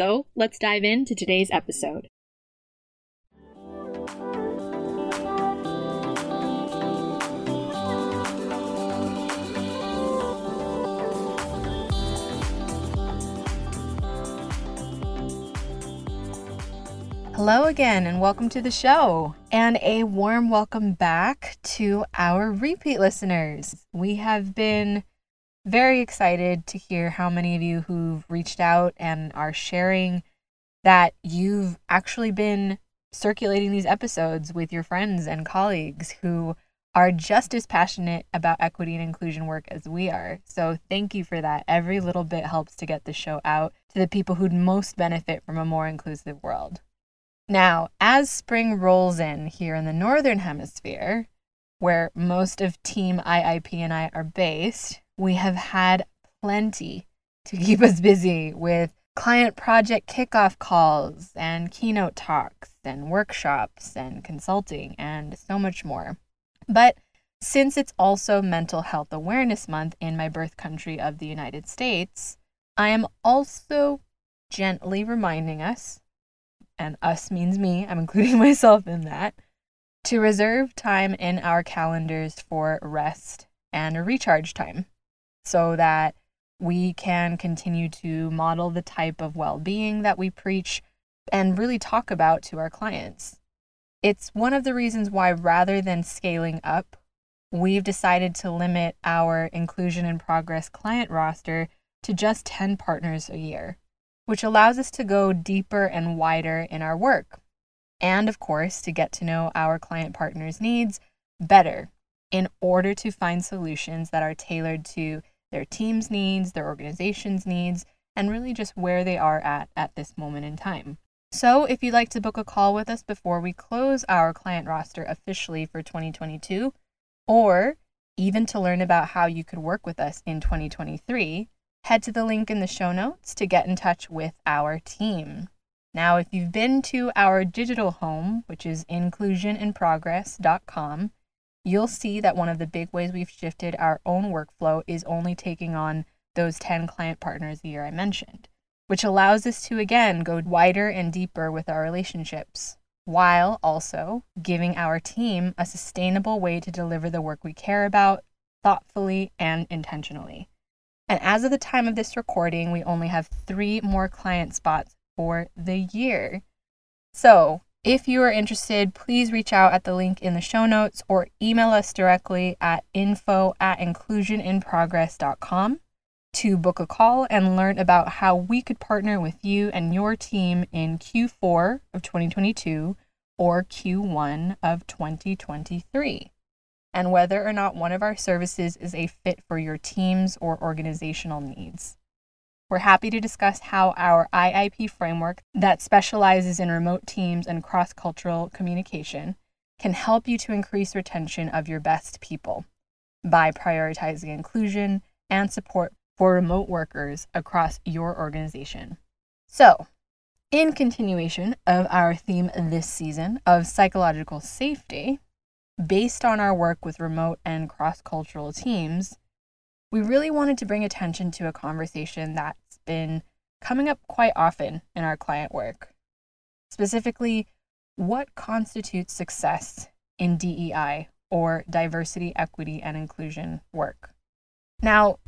So let's dive into today's episode. Hello again, and welcome to the show, and a warm welcome back to our repeat listeners. We have been very excited to hear how many of you who've reached out and are sharing that you've actually been circulating these episodes with your friends and colleagues who are just as passionate about equity and inclusion work as we are. So, thank you for that. Every little bit helps to get the show out to the people who'd most benefit from a more inclusive world. Now, as spring rolls in here in the Northern Hemisphere, where most of Team IIP and I are based, we have had plenty to keep us busy with client project kickoff calls and keynote talks and workshops and consulting and so much more. But since it's also Mental Health Awareness Month in my birth country of the United States, I am also gently reminding us and us means me, I'm including myself in that, to reserve time in our calendars for rest and recharge time so that we can continue to model the type of well being that we preach and really talk about to our clients. It's one of the reasons why, rather than scaling up, we've decided to limit our inclusion in progress client roster to just 10 partners a year which allows us to go deeper and wider in our work. And of course, to get to know our client partners' needs better in order to find solutions that are tailored to their team's needs, their organization's needs, and really just where they are at at this moment in time. So, if you'd like to book a call with us before we close our client roster officially for 2022, or even to learn about how you could work with us in 2023, head to the link in the show notes to get in touch with our team. Now, if you've been to our digital home, which is inclusioninprogress.com, you'll see that one of the big ways we've shifted our own workflow is only taking on those 10 client partners a year I mentioned, which allows us to again go wider and deeper with our relationships, while also giving our team a sustainable way to deliver the work we care about thoughtfully and intentionally. And as of the time of this recording, we only have three more client spots for the year. So, if you are interested, please reach out at the link in the show notes or email us directly at info at inclusioninprogress.com to book a call and learn about how we could partner with you and your team in Q4 of 2022 or Q1 of 2023 and whether or not one of our services is a fit for your team's or organizational needs. We're happy to discuss how our IIP framework that specializes in remote teams and cross cultural communication can help you to increase retention of your best people by prioritizing inclusion and support for remote workers across your organization. So, in continuation of our theme this season of psychological safety, based on our work with remote and cross cultural teams, we really wanted to bring attention to a conversation that's been coming up quite often in our client work. Specifically, what constitutes success in DEI or diversity, equity, and inclusion work? Now,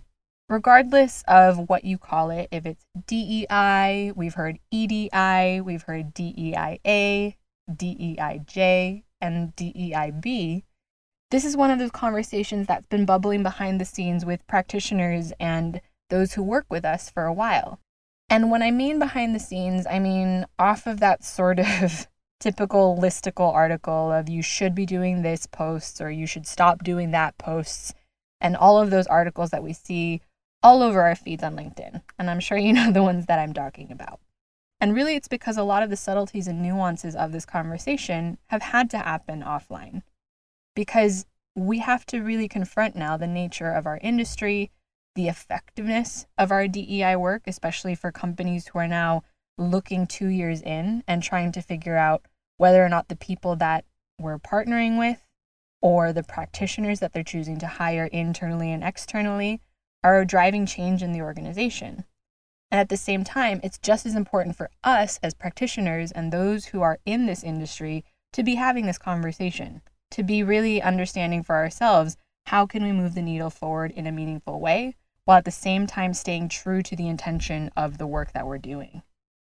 regardless of what you call it, if it's DEI, we've heard EDI, we've heard DEIA, DEIJ, and DEIB, this is one of those conversations that's been bubbling behind the scenes with practitioners and those who work with us for a while. And when I mean behind the scenes, I mean off of that sort of typical listicle article of you should be doing this posts or you should stop doing that posts and all of those articles that we see all over our feeds on LinkedIn. And I'm sure you know the ones that I'm talking about. And really, it's because a lot of the subtleties and nuances of this conversation have had to happen offline. Because we have to really confront now the nature of our industry, the effectiveness of our DEI work, especially for companies who are now looking two years in and trying to figure out whether or not the people that we're partnering with or the practitioners that they're choosing to hire internally and externally are driving change in the organization. And at the same time, it's just as important for us as practitioners and those who are in this industry to be having this conversation, to be really understanding for ourselves how can we move the needle forward in a meaningful way while at the same time staying true to the intention of the work that we're doing.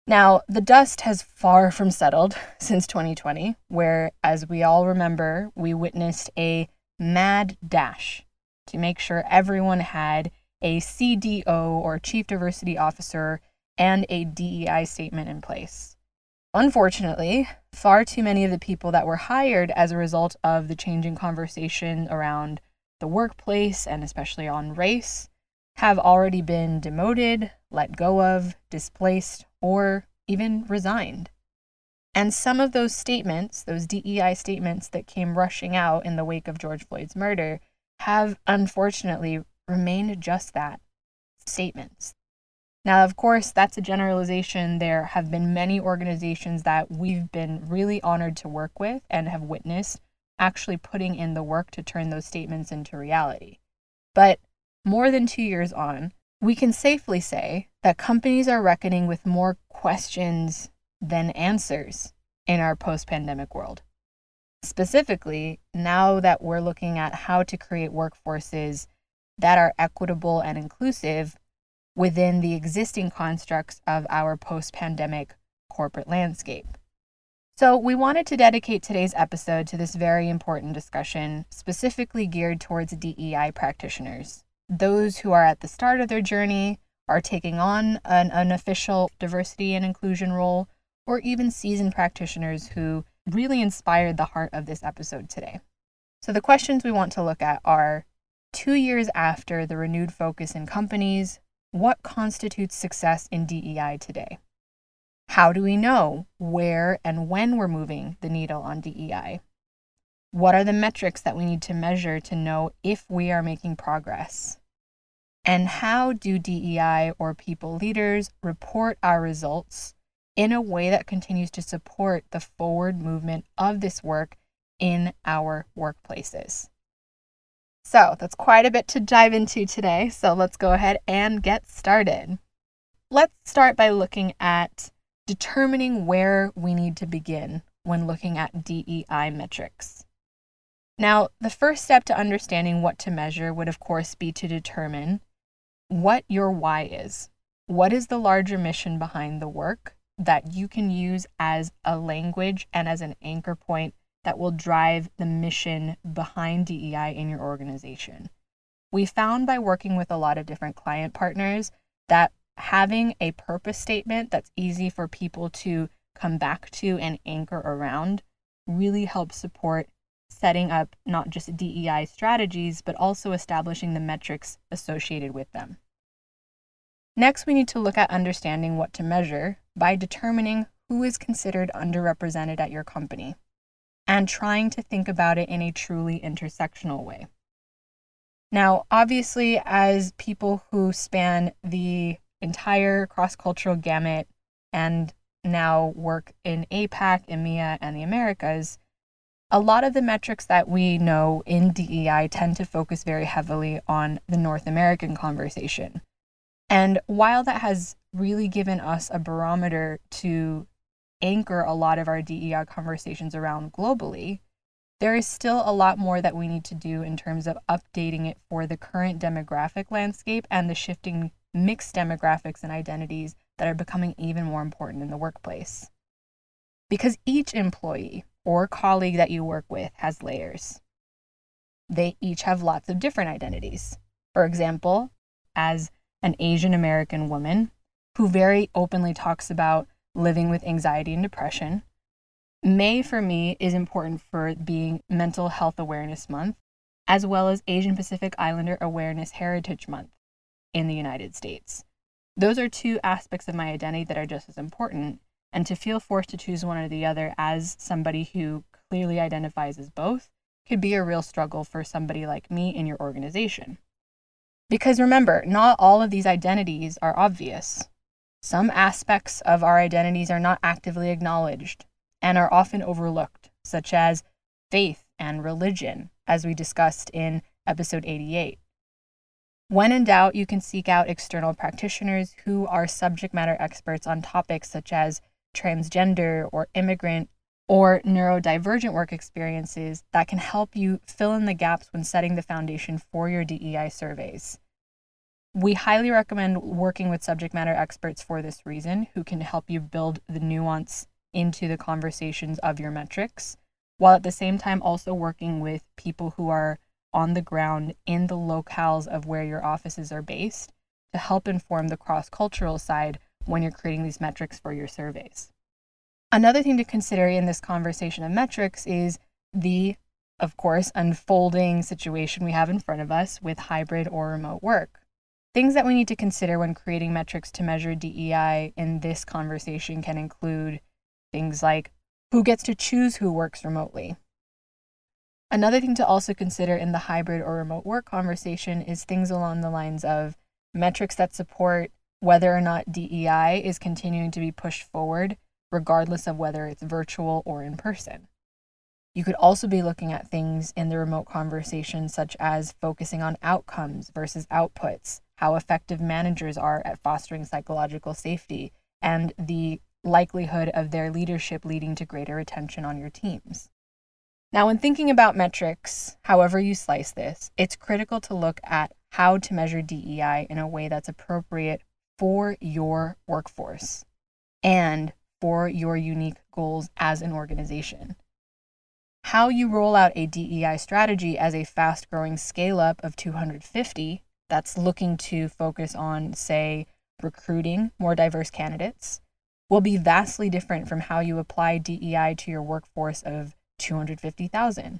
Now, the dust has far from settled since 2020, where, as we all remember, we witnessed a mad dash to make sure everyone had a CDO or Chief Diversity Officer and a DEI statement in place. Unfortunately, far too many of the people that were hired as a result of the changing conversation around the workplace and especially on race have already been demoted, let go of, displaced, or even resigned. And some of those statements, those DEI statements that came rushing out in the wake of George Floyd's murder, have unfortunately remained just that statements. Now, of course, that's a generalization. There have been many organizations that we've been really honored to work with and have witnessed actually putting in the work to turn those statements into reality. But more than two years on, we can safely say that companies are reckoning with more questions than answers in our post pandemic world. Specifically, now that we're looking at how to create workforces that are equitable and inclusive within the existing constructs of our post pandemic corporate landscape. So, we wanted to dedicate today's episode to this very important discussion, specifically geared towards DEI practitioners, those who are at the start of their journey, are taking on an unofficial diversity and inclusion role, or even seasoned practitioners who really inspired the heart of this episode today. So, the questions we want to look at are two years after the renewed focus in companies, what constitutes success in DEI today? How do we know where and when we're moving the needle on DEI? What are the metrics that we need to measure to know if we are making progress? And how do DEI or people leaders report our results in a way that continues to support the forward movement of this work in our workplaces? So that's quite a bit to dive into today. So let's go ahead and get started. Let's start by looking at determining where we need to begin when looking at DEI metrics. Now, the first step to understanding what to measure would, of course, be to determine what your why is. What is the larger mission behind the work that you can use as a language and as an anchor point that will drive the mission behind DEI in your organization. We found by working with a lot of different client partners that having a purpose statement that's easy for people to come back to and anchor around really helps support setting up not just DEI strategies, but also establishing the metrics associated with them. Next, we need to look at understanding what to measure by determining who is considered underrepresented at your company and trying to think about it in a truly intersectional way. Now, obviously, as people who span the entire cross cultural gamut and now work in APAC, EMEA, and the Americas, a lot of the metrics that we know in DEI tend to focus very heavily on the North American conversation. And while that has really given us a barometer to anchor a lot of our DEI conversations around globally, there is still a lot more that we need to do in terms of updating it for the current demographic landscape and the shifting mixed demographics and identities that are becoming even more important in the workplace. Because each employee or colleague that you work with has layers. They each have lots of different identities. For example, as an Asian American woman who very openly talks about living with anxiety and depression, May for me is important for being Mental Health Awareness Month, as well as Asian Pacific Islander Awareness Heritage Month in the United States. Those are two aspects of my identity that are just as important, and to feel forced to choose one or the other as somebody who clearly identifies as both could be a real struggle for somebody like me in your organization. Because remember, not all of these identities are obvious. Some aspects of our identities are not actively acknowledged and are often overlooked, such as faith and religion, as we discussed in episode 88. When in doubt, you can seek out external practitioners who are subject matter experts on topics such as transgender or immigrant or neurodivergent work experiences that can help you fill in the gaps when setting the foundation for your DEI surveys. We highly recommend working with subject matter experts for this reason, who can help you build the nuance into the conversations of your metrics, while at the same time also working with people who are on the ground in the locales of where your offices are based to help inform the cross cultural side when you're creating these metrics for your surveys. Another thing to consider in this conversation of metrics is the, of course, unfolding situation we have in front of us with hybrid or remote work. Things that we need to consider when creating metrics to measure DEI in this conversation can include things like who gets to choose who works remotely, Another thing to also consider in the hybrid or remote work conversation is things along the lines of metrics that support whether or not DEI is continuing to be pushed forward, regardless of whether it's virtual or in person. You could also be looking at things in the remote conversation, such as focusing on outcomes versus outputs, how effective managers are at fostering psychological safety, and the likelihood of their leadership leading to greater retention on your teams. Now, when thinking about metrics, however you slice this, it's critical to look at how to measure DEI in a way that's appropriate for your workforce and for your unique goals as an organization. How you roll out a DEI strategy as a fast growing scale up of 250 that's looking to focus on, say, recruiting more diverse candidates will be vastly different from how you apply DEI to your workforce of 250,000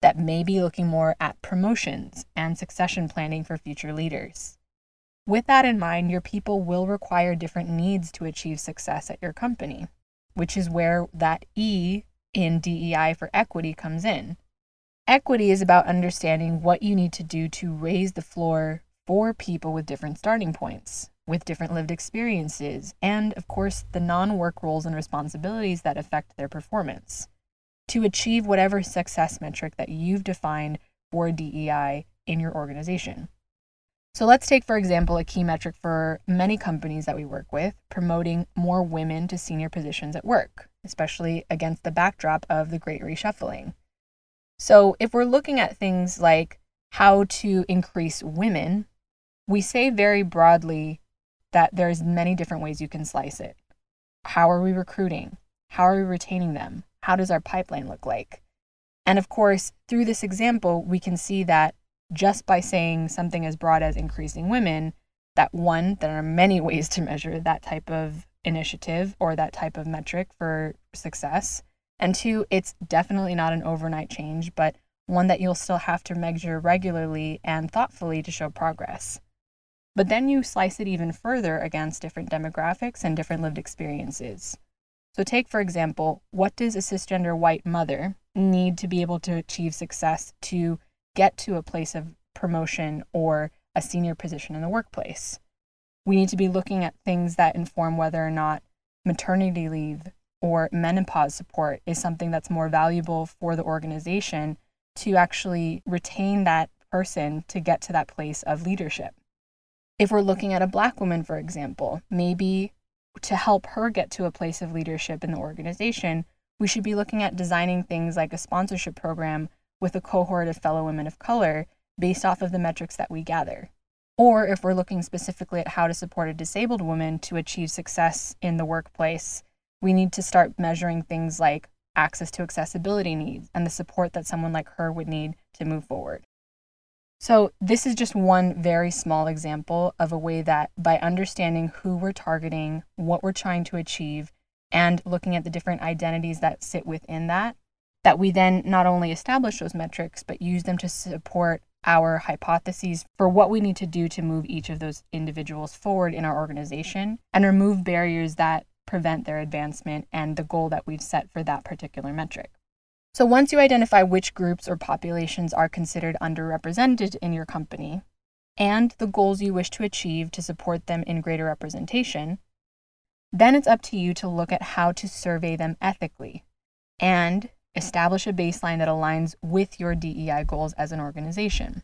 that may be looking more at promotions and succession planning for future leaders. With that in mind, your people will require different needs to achieve success at your company, which is where that E in DEI for equity comes in. Equity is about understanding what you need to do to raise the floor for people with different starting points, with different lived experiences, and of course, the non work roles and responsibilities that affect their performance to achieve whatever success metric that you've defined for DEI in your organization. So let's take, for example, a key metric for many companies that we work with promoting more women to senior positions at work, especially against the backdrop of the great reshuffling. So, if we're looking at things like how to increase women, we say very broadly that there's many different ways you can slice it. How are we recruiting? How are we retaining them? How does our pipeline look like? And of course, through this example, we can see that just by saying something as broad as increasing women, that one, there are many ways to measure that type of initiative or that type of metric for success. And two, it's definitely not an overnight change, but one that you'll still have to measure regularly and thoughtfully to show progress. But then you slice it even further against different demographics and different lived experiences. So, take for example, what does a cisgender white mother need to be able to achieve success to get to a place of promotion or a senior position in the workplace? We need to be looking at things that inform whether or not maternity leave or menopause support is something that's more valuable for the organization to actually retain that person to get to that place of leadership. If we're looking at a Black woman, for example, maybe to help her get to a place of leadership in the organization, we should be looking at designing things like a sponsorship program with a cohort of fellow women of color based off of the metrics that we gather. Or if we're looking specifically at how to support a disabled woman to achieve success in the workplace, we need to start measuring things like access to accessibility needs and the support that someone like her would need to move forward. So, this is just one very small example of a way that by understanding who we're targeting, what we're trying to achieve, and looking at the different identities that sit within that, that we then not only establish those metrics, but use them to support our hypotheses for what we need to do to move each of those individuals forward in our organization and remove barriers that prevent their advancement and the goal that we've set for that particular metric. So, once you identify which groups or populations are considered underrepresented in your company and the goals you wish to achieve to support them in greater representation, then it's up to you to look at how to survey them ethically and establish a baseline that aligns with your DEI goals as an organization.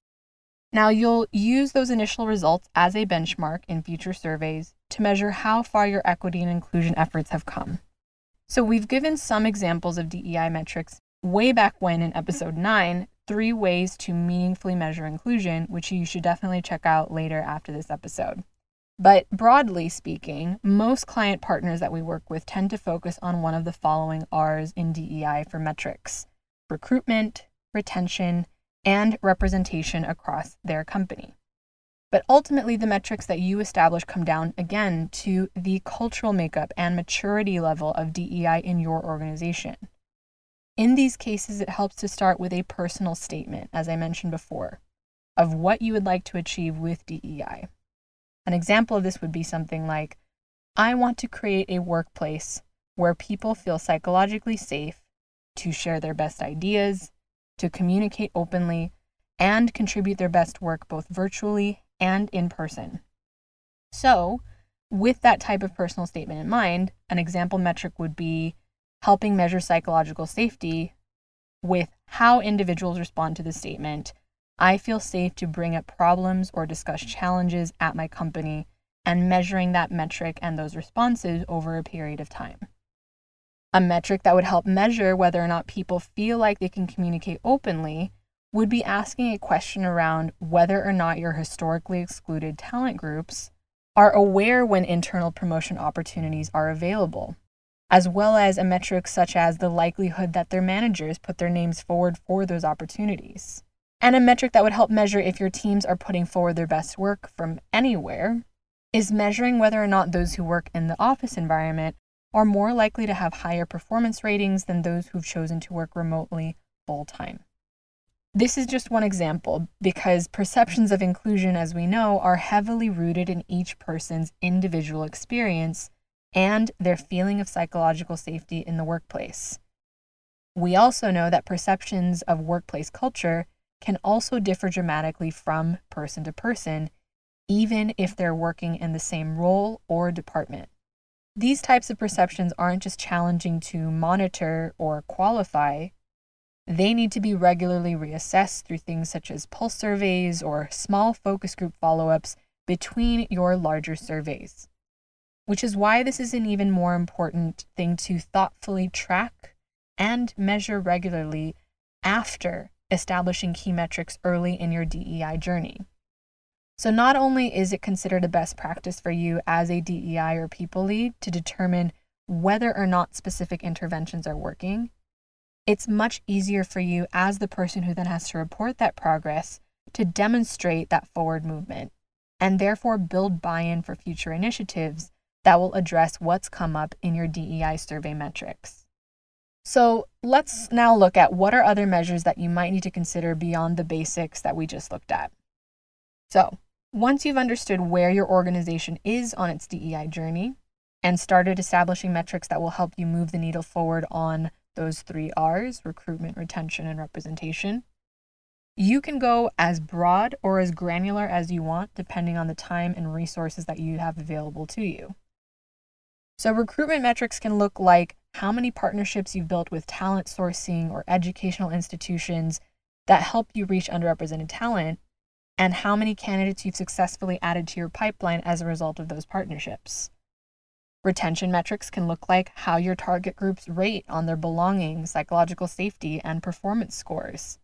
Now, you'll use those initial results as a benchmark in future surveys to measure how far your equity and inclusion efforts have come. So, we've given some examples of DEI metrics way back when in episode 9, three ways to meaningfully measure inclusion, which you should definitely check out later after this episode. But broadly speaking, most client partners that we work with tend to focus on one of the following R's in DEI for metrics recruitment, retention, and representation across their company. But ultimately, the metrics that you establish come down again to the cultural makeup and maturity level of DEI in your organization. In these cases, it helps to start with a personal statement, as I mentioned before, of what you would like to achieve with DEI. An example of this would be something like I want to create a workplace where people feel psychologically safe to share their best ideas, to communicate openly, and contribute their best work both virtually and in person. So, with that type of personal statement in mind, an example metric would be helping measure psychological safety with how individuals respond to the statement I feel safe to bring up problems or discuss challenges at my company and measuring that metric and those responses over a period of time. A metric that would help measure whether or not people feel like they can communicate openly would be asking a question around whether or not your historically excluded talent groups are aware when internal promotion opportunities are available, as well as a metric such as the likelihood that their managers put their names forward for those opportunities. And a metric that would help measure if your teams are putting forward their best work from anywhere is measuring whether or not those who work in the office environment are more likely to have higher performance ratings than those who've chosen to work remotely full time. This is just one example because perceptions of inclusion, as we know, are heavily rooted in each person's individual experience and their feeling of psychological safety in the workplace. We also know that perceptions of workplace culture can also differ dramatically from person to person, even if they're working in the same role or department. These types of perceptions aren't just challenging to monitor or qualify, they need to be regularly reassessed through things such as pulse surveys or small focus group follow ups between your larger surveys. Which is why this is an even more important thing to thoughtfully track and measure regularly after establishing key metrics early in your DEI journey. So, not only is it considered a best practice for you as a DEI or people lead to determine whether or not specific interventions are working, it's much easier for you as the person who then has to report that progress to demonstrate that forward movement and therefore build buy in for future initiatives that will address what's come up in your DEI survey metrics. So let's now look at what are other measures that you might need to consider beyond the basics that we just looked at. So, once you've understood where your organization is on its DEI journey and started establishing metrics that will help you move the needle forward on those three R's recruitment, retention, and representation, you can go as broad or as granular as you want, depending on the time and resources that you have available to you. So, recruitment metrics can look like how many partnerships you've built with talent sourcing or educational institutions that help you reach underrepresented talent, and how many candidates you've successfully added to your pipeline as a result of those partnerships. Retention metrics can look like how your target groups rate on their belonging, psychological safety, and performance scores,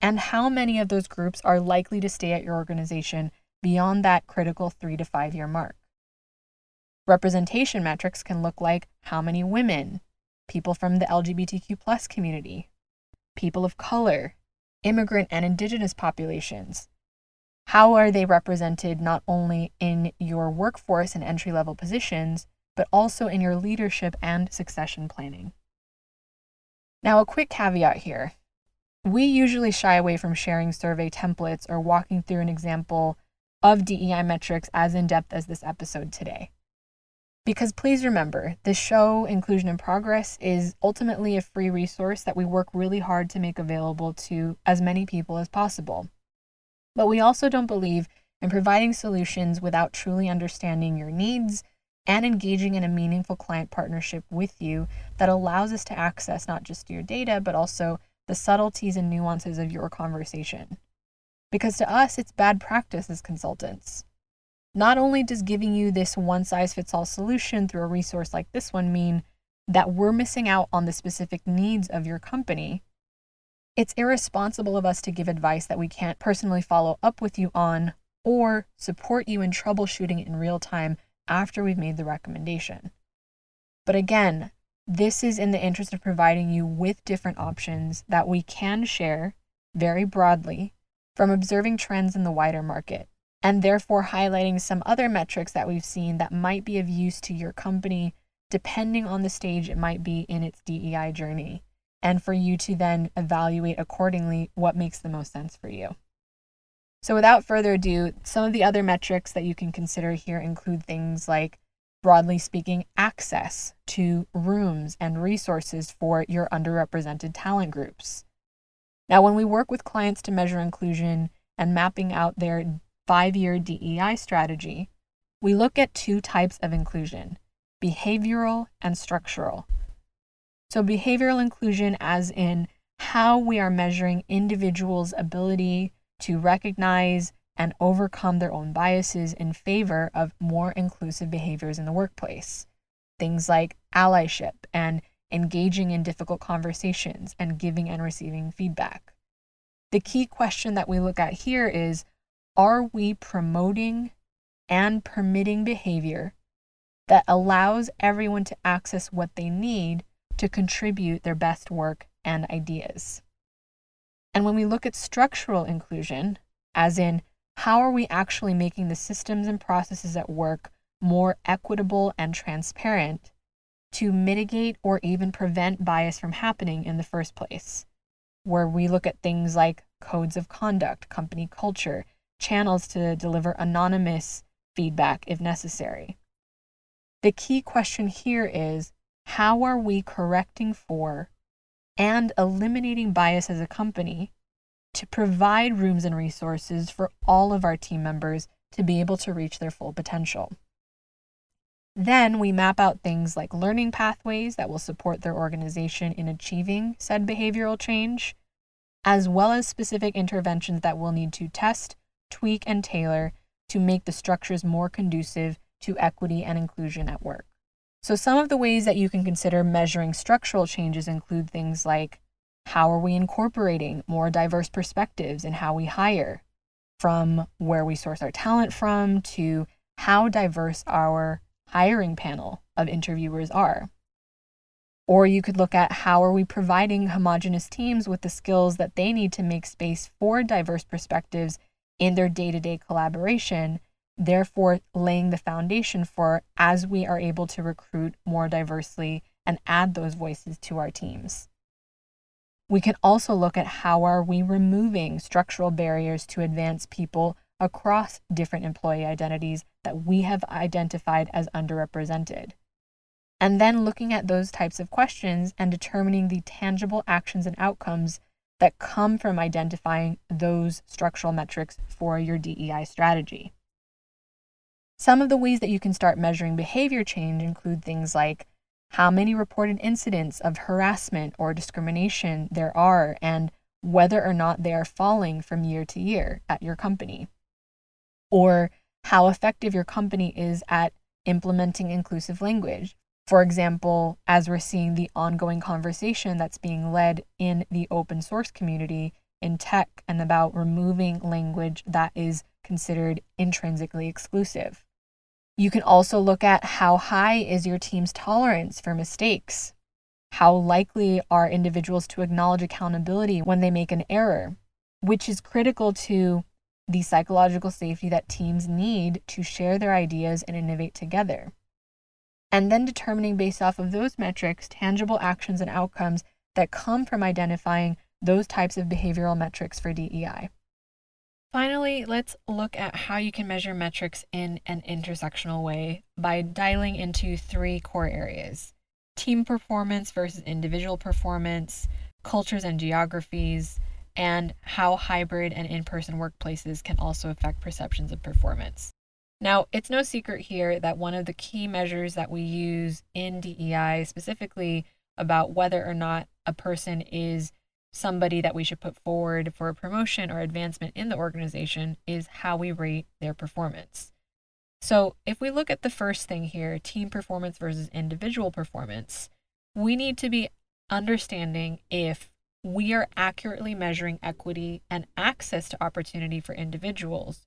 and how many of those groups are likely to stay at your organization beyond that critical three to five year mark. Representation metrics can look like how many women, people from the LGBTQ plus community, people of color, immigrant and indigenous populations. How are they represented not only in your workforce and entry level positions, but also in your leadership and succession planning. Now, a quick caveat here. We usually shy away from sharing survey templates or walking through an example of DEI metrics as in depth as this episode today. Because please remember, the show Inclusion in Progress is ultimately a free resource that we work really hard to make available to as many people as possible. But we also don't believe in providing solutions without truly understanding your needs and engaging in a meaningful client partnership with you that allows us to access not just your data, but also the subtleties and nuances of your conversation. Because to us, it's bad practice as consultants. Not only does giving you this one size fits all solution through a resource like this one mean that we're missing out on the specific needs of your company, it's irresponsible of us to give advice that we can't personally follow up with you on or support you in troubleshooting in real time after we've made the recommendation. But again, this is in the interest of providing you with different options that we can share very broadly from observing trends in the wider market, and therefore highlighting some other metrics that we've seen that might be of use to your company depending on the stage it might be in its DEI journey, and for you to then evaluate accordingly what makes the most sense for you. So, without further ado, some of the other metrics that you can consider here include things like, broadly speaking, access to rooms and resources for your underrepresented talent groups. Now, when we work with clients to measure inclusion and mapping out their five year DEI strategy, we look at two types of inclusion behavioral and structural. So, behavioral inclusion, as in how we are measuring individuals' ability to recognize and overcome their own biases in favor of more inclusive behaviors in the workplace. Things like allyship and engaging in difficult conversations and giving and receiving feedback. The key question that we look at here is are we promoting and permitting behavior that allows everyone to access what they need to contribute their best work and ideas? And when we look at structural inclusion, as in how are we actually making the systems and processes at work more equitable and transparent to mitigate or even prevent bias from happening in the first place, where we look at things like codes of conduct, company culture, channels to deliver anonymous feedback if necessary. The key question here is how are we correcting for and eliminating bias as a company to provide rooms and resources for all of our team members to be able to reach their full potential. Then we map out things like learning pathways that will support their organization in achieving said behavioral change, as well as specific interventions that we'll need to test, tweak, and tailor to make the structures more conducive to equity and inclusion at work. So, some of the ways that you can consider measuring structural changes include things like how are we incorporating more diverse perspectives in how we hire, from where we source our talent from to how diverse our hiring panel of interviewers are. Or you could look at how are we providing homogenous teams with the skills that they need to make space for diverse perspectives in their day to day collaboration therefore laying the foundation for as we are able to recruit more diversely and add those voices to our teams. We can also look at how are we removing structural barriers to advance people across different employee identities that we have identified as underrepresented. And then looking at those types of questions and determining the tangible actions and outcomes that come from identifying those structural metrics for your DEI strategy. Some of the ways that you can start measuring behavior change include things like how many reported incidents of harassment or discrimination there are and whether or not they are falling from year to year at your company, or how effective your company is at implementing inclusive language. For example, as we're seeing the ongoing conversation that's being led in the open source community in tech and about removing language that is considered intrinsically exclusive. You can also look at how high is your team's tolerance for mistakes. How likely are individuals to acknowledge accountability when they make an error, which is critical to the psychological safety that teams need to share their ideas and innovate together and then determining based off of those metrics tangible actions and outcomes that come from identifying those types of behavioral metrics for DEI. Finally, let's look at how you can measure metrics in an intersectional way by dialing into three core areas team performance versus individual performance, cultures and geographies, and how hybrid and in person workplaces can also affect perceptions of performance. Now, it's no secret here that one of the key measures that we use in DEI, specifically about whether or not a person is somebody that we should put forward for a promotion or advancement in the organization, is how we rate their performance. So, if we look at the first thing here, team performance versus individual performance, we need to be understanding if we are accurately measuring equity and access to opportunity for individuals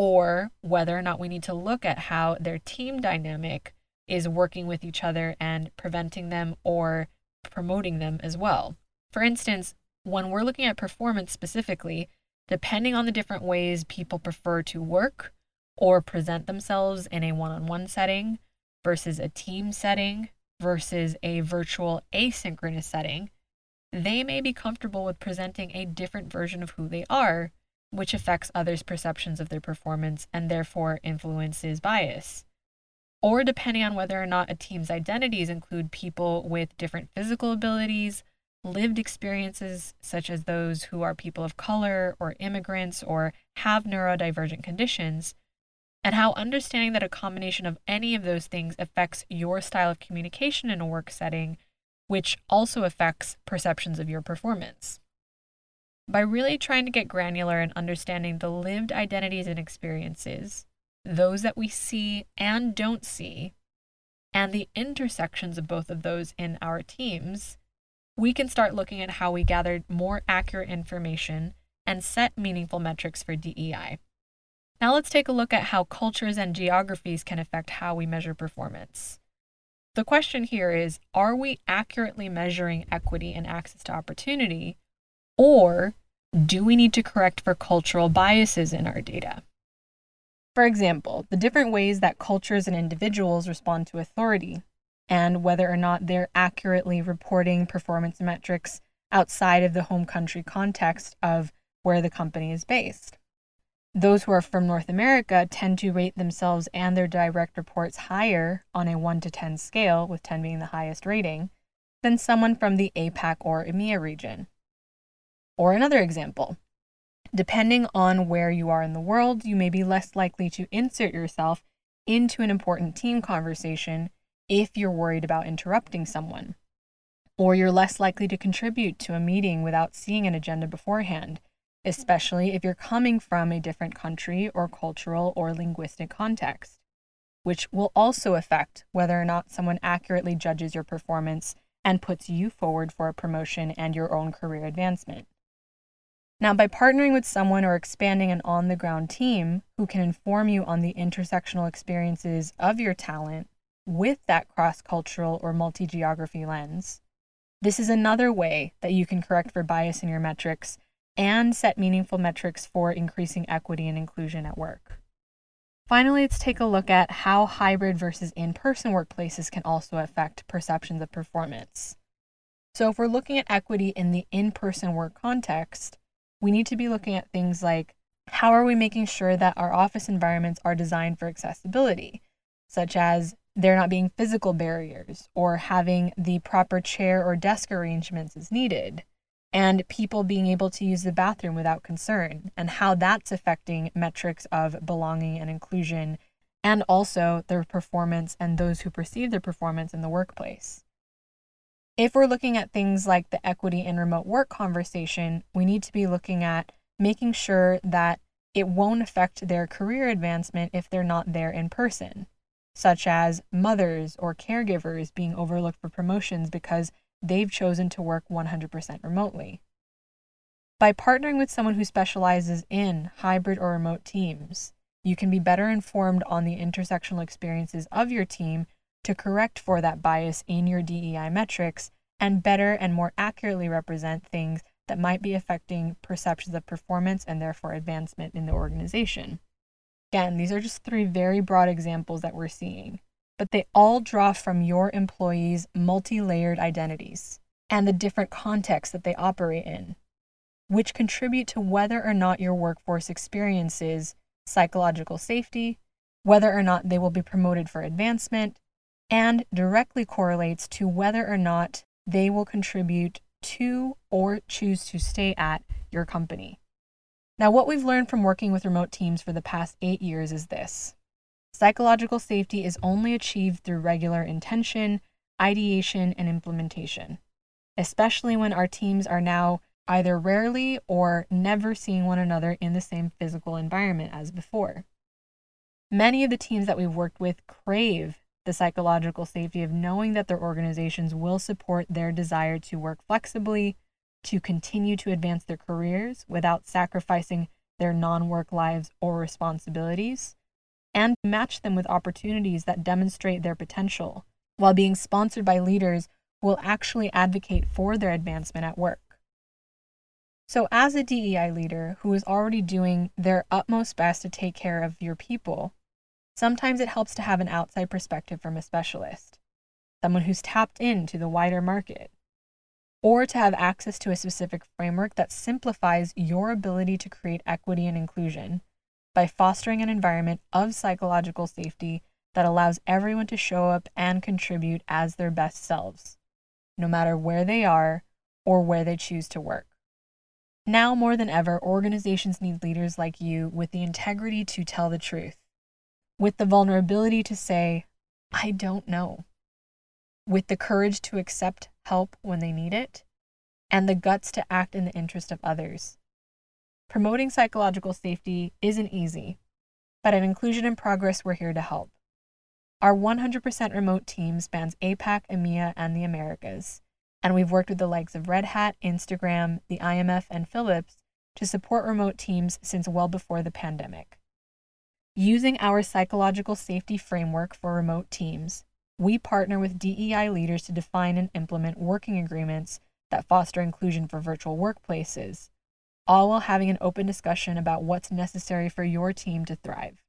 or whether or not we need to look at how their team dynamic is working with each other and preventing them or promoting them as well. For instance, when we're looking at performance specifically, depending on the different ways people prefer to work or present themselves in a one on one setting versus a team setting versus a virtual asynchronous setting, they may be comfortable with presenting a different version of who they are which affects others' perceptions of their performance and therefore influences bias. Or depending on whether or not a team's identities include people with different physical abilities, lived experiences, such as those who are people of color or immigrants or have neurodivergent conditions, and how understanding that a combination of any of those things affects your style of communication in a work setting, which also affects perceptions of your performance by really trying to get granular and understanding the lived identities and experiences, those that we see and don't see, and the intersections of both of those in our teams, we can start looking at how we gathered more accurate information and set meaningful metrics for DEI. Now let's take a look at how cultures and geographies can affect how we measure performance. The question here is Are we accurately measuring equity and access to opportunity, or do we need to correct for cultural biases in our data? For example, the different ways that cultures and individuals respond to authority, and whether or not they're accurately reporting performance metrics outside of the home country context of where the company is based. Those who are from North America tend to rate themselves and their direct reports higher on a 1 to 10 scale, with 10 being the highest rating, than someone from the APAC or EMEA region. Or another example depending on where you are in the world, you may be less likely to insert yourself into an important team conversation if you're worried about interrupting someone. Or you're less likely to contribute to a meeting without seeing an agenda beforehand, especially if you're coming from a different country or cultural or linguistic context, which will also affect whether or not someone accurately judges your performance and puts you forward for a promotion and your own career advancement. Now, by partnering with someone or expanding an on the ground team who can inform you on the intersectional experiences of your talent with that cross cultural or multi geography lens, this is another way that you can correct for bias in your metrics and set meaningful metrics for increasing equity and inclusion at work. Finally, let's take a look at how hybrid versus in person workplaces can also affect perceptions of performance. So, if we're looking at equity in the in person work context, we need to be looking at things like how are we making sure that our office environments are designed for accessibility, such as there not being physical barriers or having the proper chair or desk arrangements as needed, and people being able to use the bathroom without concern, and how that's affecting metrics of belonging and inclusion, and also their performance and those who perceive their performance in the workplace. If we're looking at things like the equity and remote work conversation, we need to be looking at making sure that it won't affect their career advancement if they're not there in person. such as mothers or caregivers being overlooked for promotions because they've chosen to work 100% remotely. By partnering with someone who specializes in hybrid or remote teams, you can be better informed on the intersectional experiences of your team to correct for that bias in your DEI metrics and better and more accurately represent things that might be affecting perceptions of performance and therefore advancement in the organization. Again, these are just three very broad examples that we're seeing, but they all draw from your employees' multi layered identities and the different contexts that they operate in, which contribute to whether or not your workforce experiences psychological safety, whether or not they will be promoted for advancement, and directly correlates to whether or not they will contribute to or choose to stay at your company. Now, what we've learned from working with remote teams for the past eight years is this psychological safety is only achieved through regular intention, ideation, and implementation, especially when our teams are now either rarely or never seeing one another in the same physical environment as before. Many of the teams that we've worked with crave the psychological safety of knowing that their organizations will support their desire to work flexibly, to continue to advance their careers without sacrificing their non work lives or responsibilities, and match them with opportunities that demonstrate their potential while being sponsored by leaders who will actually advocate for their advancement at work. So, as a DEI leader who is already doing their utmost best to take care of your people, sometimes it helps to have an outside perspective from a specialist, someone who's tapped into the wider market, or to have access to a specific framework that simplifies your ability to create equity and inclusion by fostering an environment of psychological safety that allows everyone to show up and contribute as their best selves, no matter where they are or where they choose to work. Now more than ever, organizations need leaders like you with the integrity to tell the truth, with the vulnerability to say, I don't know, with the courage to accept help when they need it, and the guts to act in the interest of others. Promoting psychological safety isn't easy, but at Inclusion in Progress, we're here to help. Our 100% remote team spans APAC, EMEA, and the Americas and we've worked with the likes of Red Hat, Instagram, the IMF, and Philips to support remote teams since well before the pandemic. Using our psychological safety framework for remote teams, we partner with DEI leaders to define and implement working agreements that foster inclusion for virtual workplaces, all while having an open discussion about what's necessary for your team to thrive.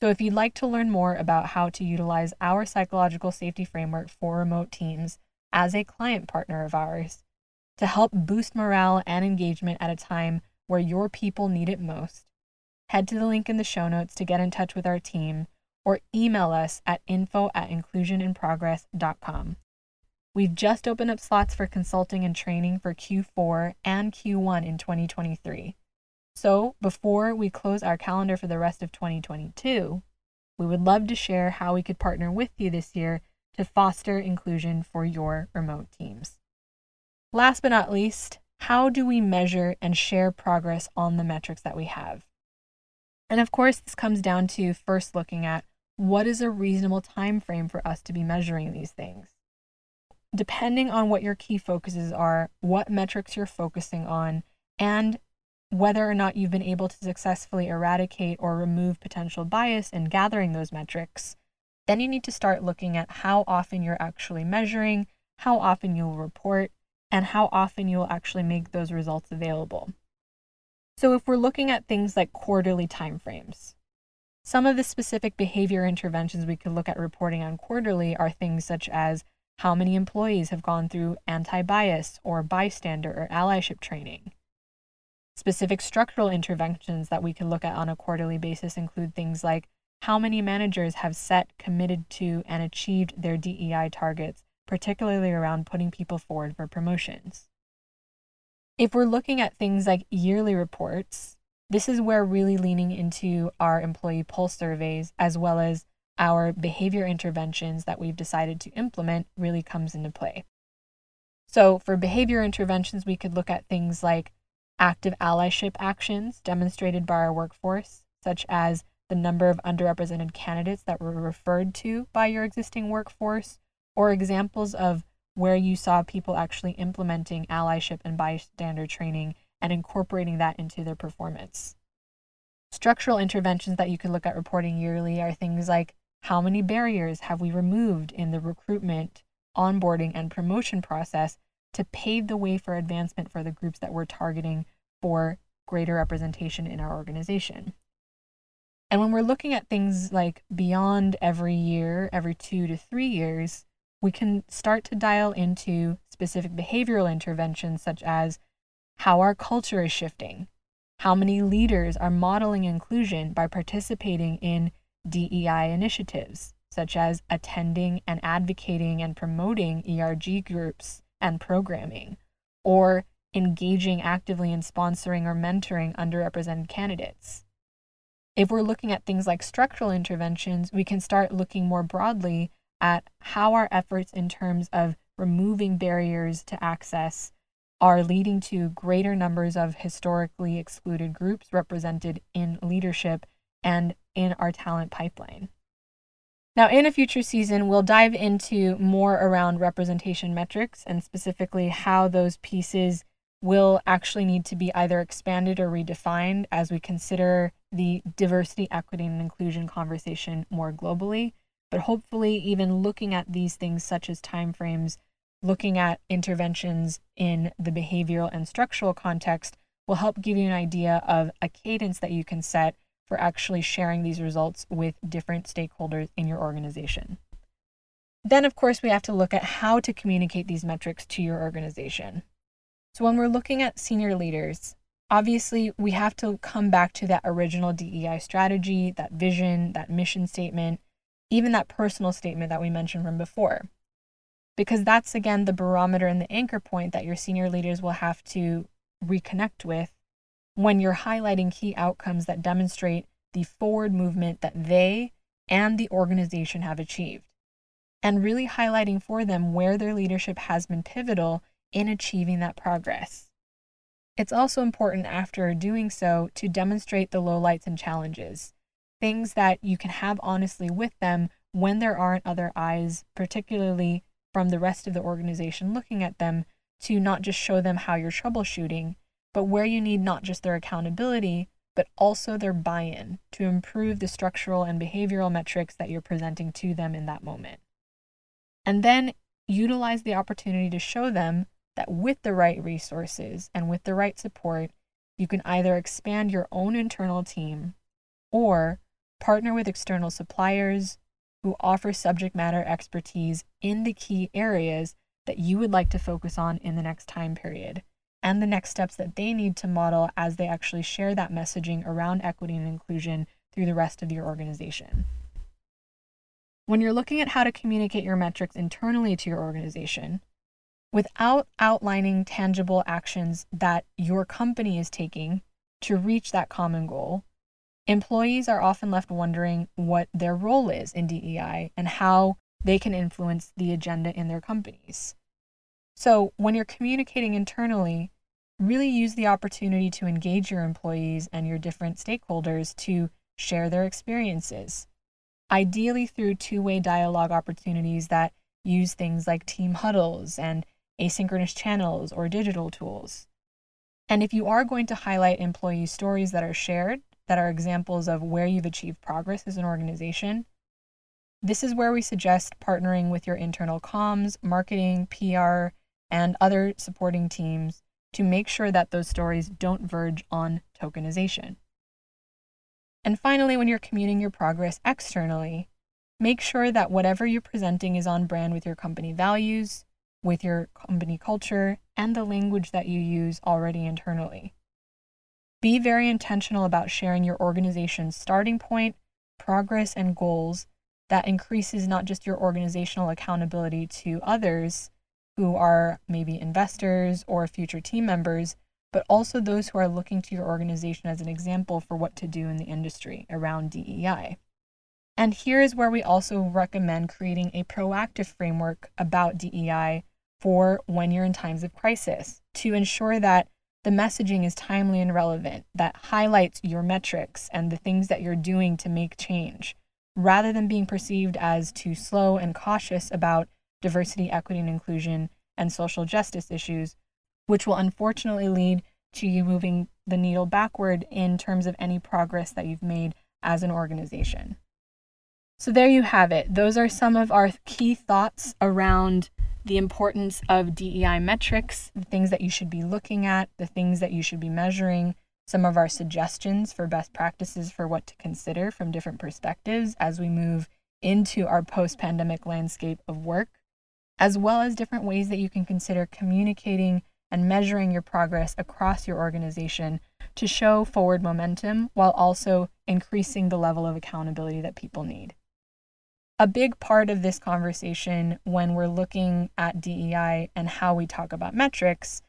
So, if you'd like to learn more about how to utilize our psychological safety framework for remote teams, as a client partner of ours to help boost morale and engagement at a time where your people need it most. Head to the link in the show notes to get in touch with our team or email us at info at inclusioninprogress.com. We've just opened up slots for consulting and training for Q4 and Q1 in 2023. So, before we close our calendar for the rest of 2022, we would love to share how we could partner with you this year to foster inclusion for your remote teams. Last but not least, how do we measure and share progress on the metrics that we have? And of course, this comes down to first looking at what is a reasonable time frame for us to be measuring these things. Depending on what your key focuses are, what metrics you're focusing on, and whether or not you've been able to successfully eradicate or remove potential bias in gathering those metrics, then you need to start looking at how often you're actually measuring, how often you'll report, and how often you'll actually make those results available. So if we're looking at things like quarterly timeframes, some of the specific behavior interventions we could look at reporting on quarterly are things such as how many employees have gone through anti bias or bystander or allyship training. Specific structural interventions that we can look at on a quarterly basis include things like how many managers have set, committed to, and achieved their DEI targets, particularly around putting people forward for promotions. If we're looking at things like yearly reports, this is where really leaning into our employee pulse surveys as well as our behavior interventions that we've decided to implement really comes into play. So, for behavior interventions, we could look at things like active allyship actions demonstrated by our workforce, such as the number of underrepresented candidates that were referred to by your existing workforce, or examples of where you saw people actually implementing allyship and bystander training and incorporating that into their performance. Structural interventions that you could look at reporting yearly are things like how many barriers have we removed in the recruitment, onboarding, and promotion process to pave the way for advancement for the groups that we're targeting for greater representation in our organization. And when we're looking at things like beyond every year, every two to three years, we can start to dial into specific behavioral interventions such as how our culture is shifting, how many leaders are modeling inclusion by participating in DEI initiatives, such as attending and advocating and promoting ERG groups and programming, or engaging actively in sponsoring or mentoring underrepresented candidates. If we're looking at things like structural interventions, we can start looking more broadly at how our efforts in terms of removing barriers to access are leading to greater numbers of historically excluded groups represented in leadership and in our talent pipeline. Now, in a future season, we'll dive into more around representation metrics and specifically how those pieces will actually need to be either expanded or redefined as we consider the diversity, equity, and inclusion conversation more globally. But hopefully, even looking at these things such as timeframes, looking at interventions in the behavioral and structural context will help give you an idea of a cadence that you can set for actually sharing these results with different stakeholders in your organization. Then, of course, we have to look at how to communicate these metrics to your organization. So, when we're looking at senior leaders, obviously we have to come back to that original DEI strategy, that vision, that mission statement, even that personal statement that we mentioned from before. Because that's again the barometer and the anchor point that your senior leaders will have to reconnect with when you're highlighting key outcomes that demonstrate the forward movement that they and the organization have achieved, and really highlighting for them where their leadership has been pivotal in achieving that progress. It's also important after doing so to demonstrate the lowlights and challenges, things that you can have honestly with them when there aren't other eyes, particularly from the rest of the organization looking at them, to not just show them how you're troubleshooting, but where you need not just their accountability, but also their buy in to improve the structural and behavioral metrics that you're presenting to them in that moment. And then utilize the opportunity to show them that with the right resources and with the right support, you can either expand your own internal team or partner with external suppliers who offer subject matter expertise in the key areas that you would like to focus on in the next time period and the next steps that they need to model as they actually share that messaging around equity and inclusion through the rest of your organization. When you're looking at how to communicate your metrics internally to your organization, without outlining tangible actions that your company is taking to reach that common goal, employees are often left wondering what their role is in DEI and how they can influence the agenda in their companies. So, when you're communicating internally, really use the opportunity to engage your employees and your different stakeholders to share their experiences, ideally through two way dialogue opportunities that use things like team huddles and asynchronous channels or digital tools. And if you are going to highlight employee stories that are shared, that are examples of where you've achieved progress as an organization, this is where we suggest partnering with your internal comms, marketing, PR, and other supporting teams to make sure that those stories don't verge on tokenization. And finally, when you're commuting your progress externally, make sure that whatever you're presenting is on brand with your company values, with your company culture, and the language that you use already internally. Be very intentional about sharing your organization's starting point, progress, and goals that increases not just your organizational accountability to others, who are maybe investors or future team members, but also those who are looking to your organization as an example for what to do in the industry around DEI. And here is where we also recommend creating a proactive framework about DEI for when you're in times of crisis to ensure that the messaging is timely and relevant, that highlights your metrics and the things that you're doing to make change, rather than being perceived as too slow and cautious about diversity, equity, and inclusion and social justice issues, which will unfortunately lead to you moving the needle backward in terms of any progress that you've made as an organization. So, there you have it. Those are some of our key thoughts around the importance of DEI metrics, the things that you should be looking at, the things that you should be measuring, some of our suggestions for best practices for what to consider from different perspectives as we move into our post pandemic landscape of work, as well as different ways that you can consider communicating and measuring your progress across your organization to show forward momentum while also increasing the level of accountability that people need a big part of this conversation when we're looking at DEI and how we talk about metrics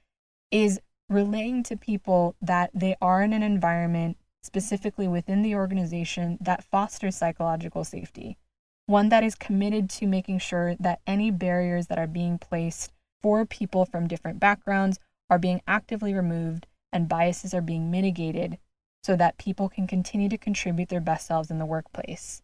is relaying to people that they are in an environment, specifically within the organization, that fosters psychological safety. One that is committed to making sure that any barriers that are being placed for people from different backgrounds are being actively removed and biases are being mitigated so that people can continue to contribute their best selves in the workplace.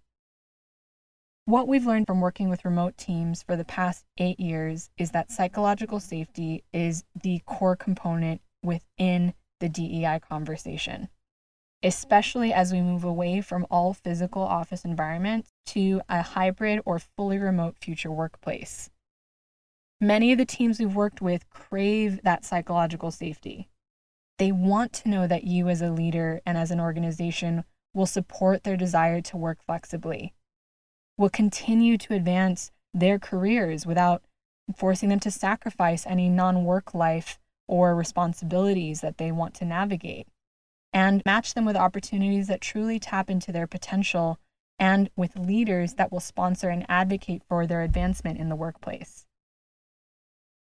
What we've learned from working with remote teams for the past eight years is that psychological safety is the core component within the DEI conversation, especially as we move away from all physical office environments to a hybrid or fully remote future workplace. Many of the teams we've worked with crave that psychological safety. They want to know that you, as a leader and as an organization, will support their desire to work flexibly will continue to advance their careers without forcing them to sacrifice any non work life or responsibilities that they want to navigate, and match them with opportunities that truly tap into their potential and with leaders that will sponsor and advocate for their advancement in the workplace.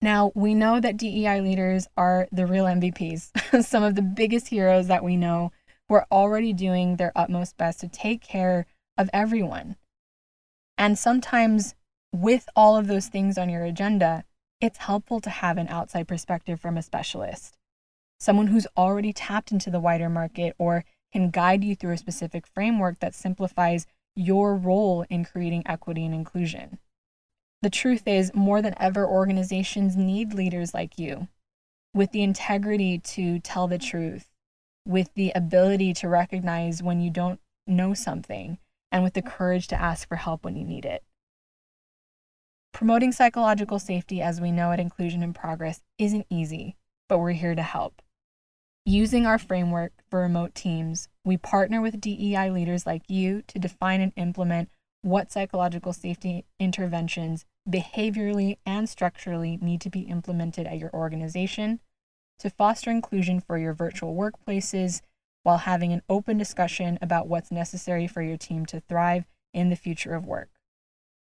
Now, we know that DEI leaders are the real MVPs, some of the biggest heroes that we know who are already doing their utmost best to take care of everyone and sometimes, with all of those things on your agenda, it's helpful to have an outside perspective from a specialist, someone who's already tapped into the wider market or can guide you through a specific framework that simplifies your role in creating equity and inclusion. The truth is, more than ever, organizations need leaders like you with the integrity to tell the truth, with the ability to recognize when you don't know something, and with the courage to ask for help when you need it. Promoting psychological safety, as we know at Inclusion in Progress, isn't easy, but we're here to help. Using our framework for remote teams, we partner with DEI leaders like you to define and implement what psychological safety interventions behaviorally and structurally need to be implemented at your organization to foster inclusion for your virtual workplaces while having an open discussion about what's necessary for your team to thrive in the future of work.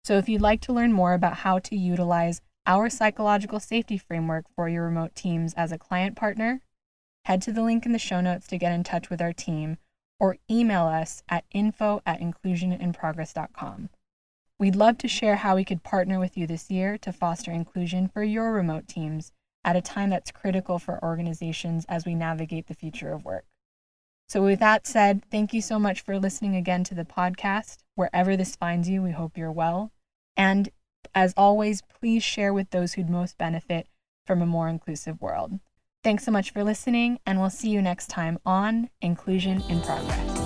So, if you'd like to learn more about how to utilize our psychological safety framework for your remote teams as a client partner, head to the link in the show notes to get in touch with our team or email us at info at inclusioninprogress.com. We'd love to share how we could partner with you this year to foster inclusion for your remote teams at a time that's critical for organizations as we navigate the future of work. So, with that said, thank you so much for listening again to the podcast. Wherever this finds you, we hope you're well. And as always, please share with those who'd most benefit from a more inclusive world. Thanks so much for listening, and we'll see you next time on Inclusion in Progress.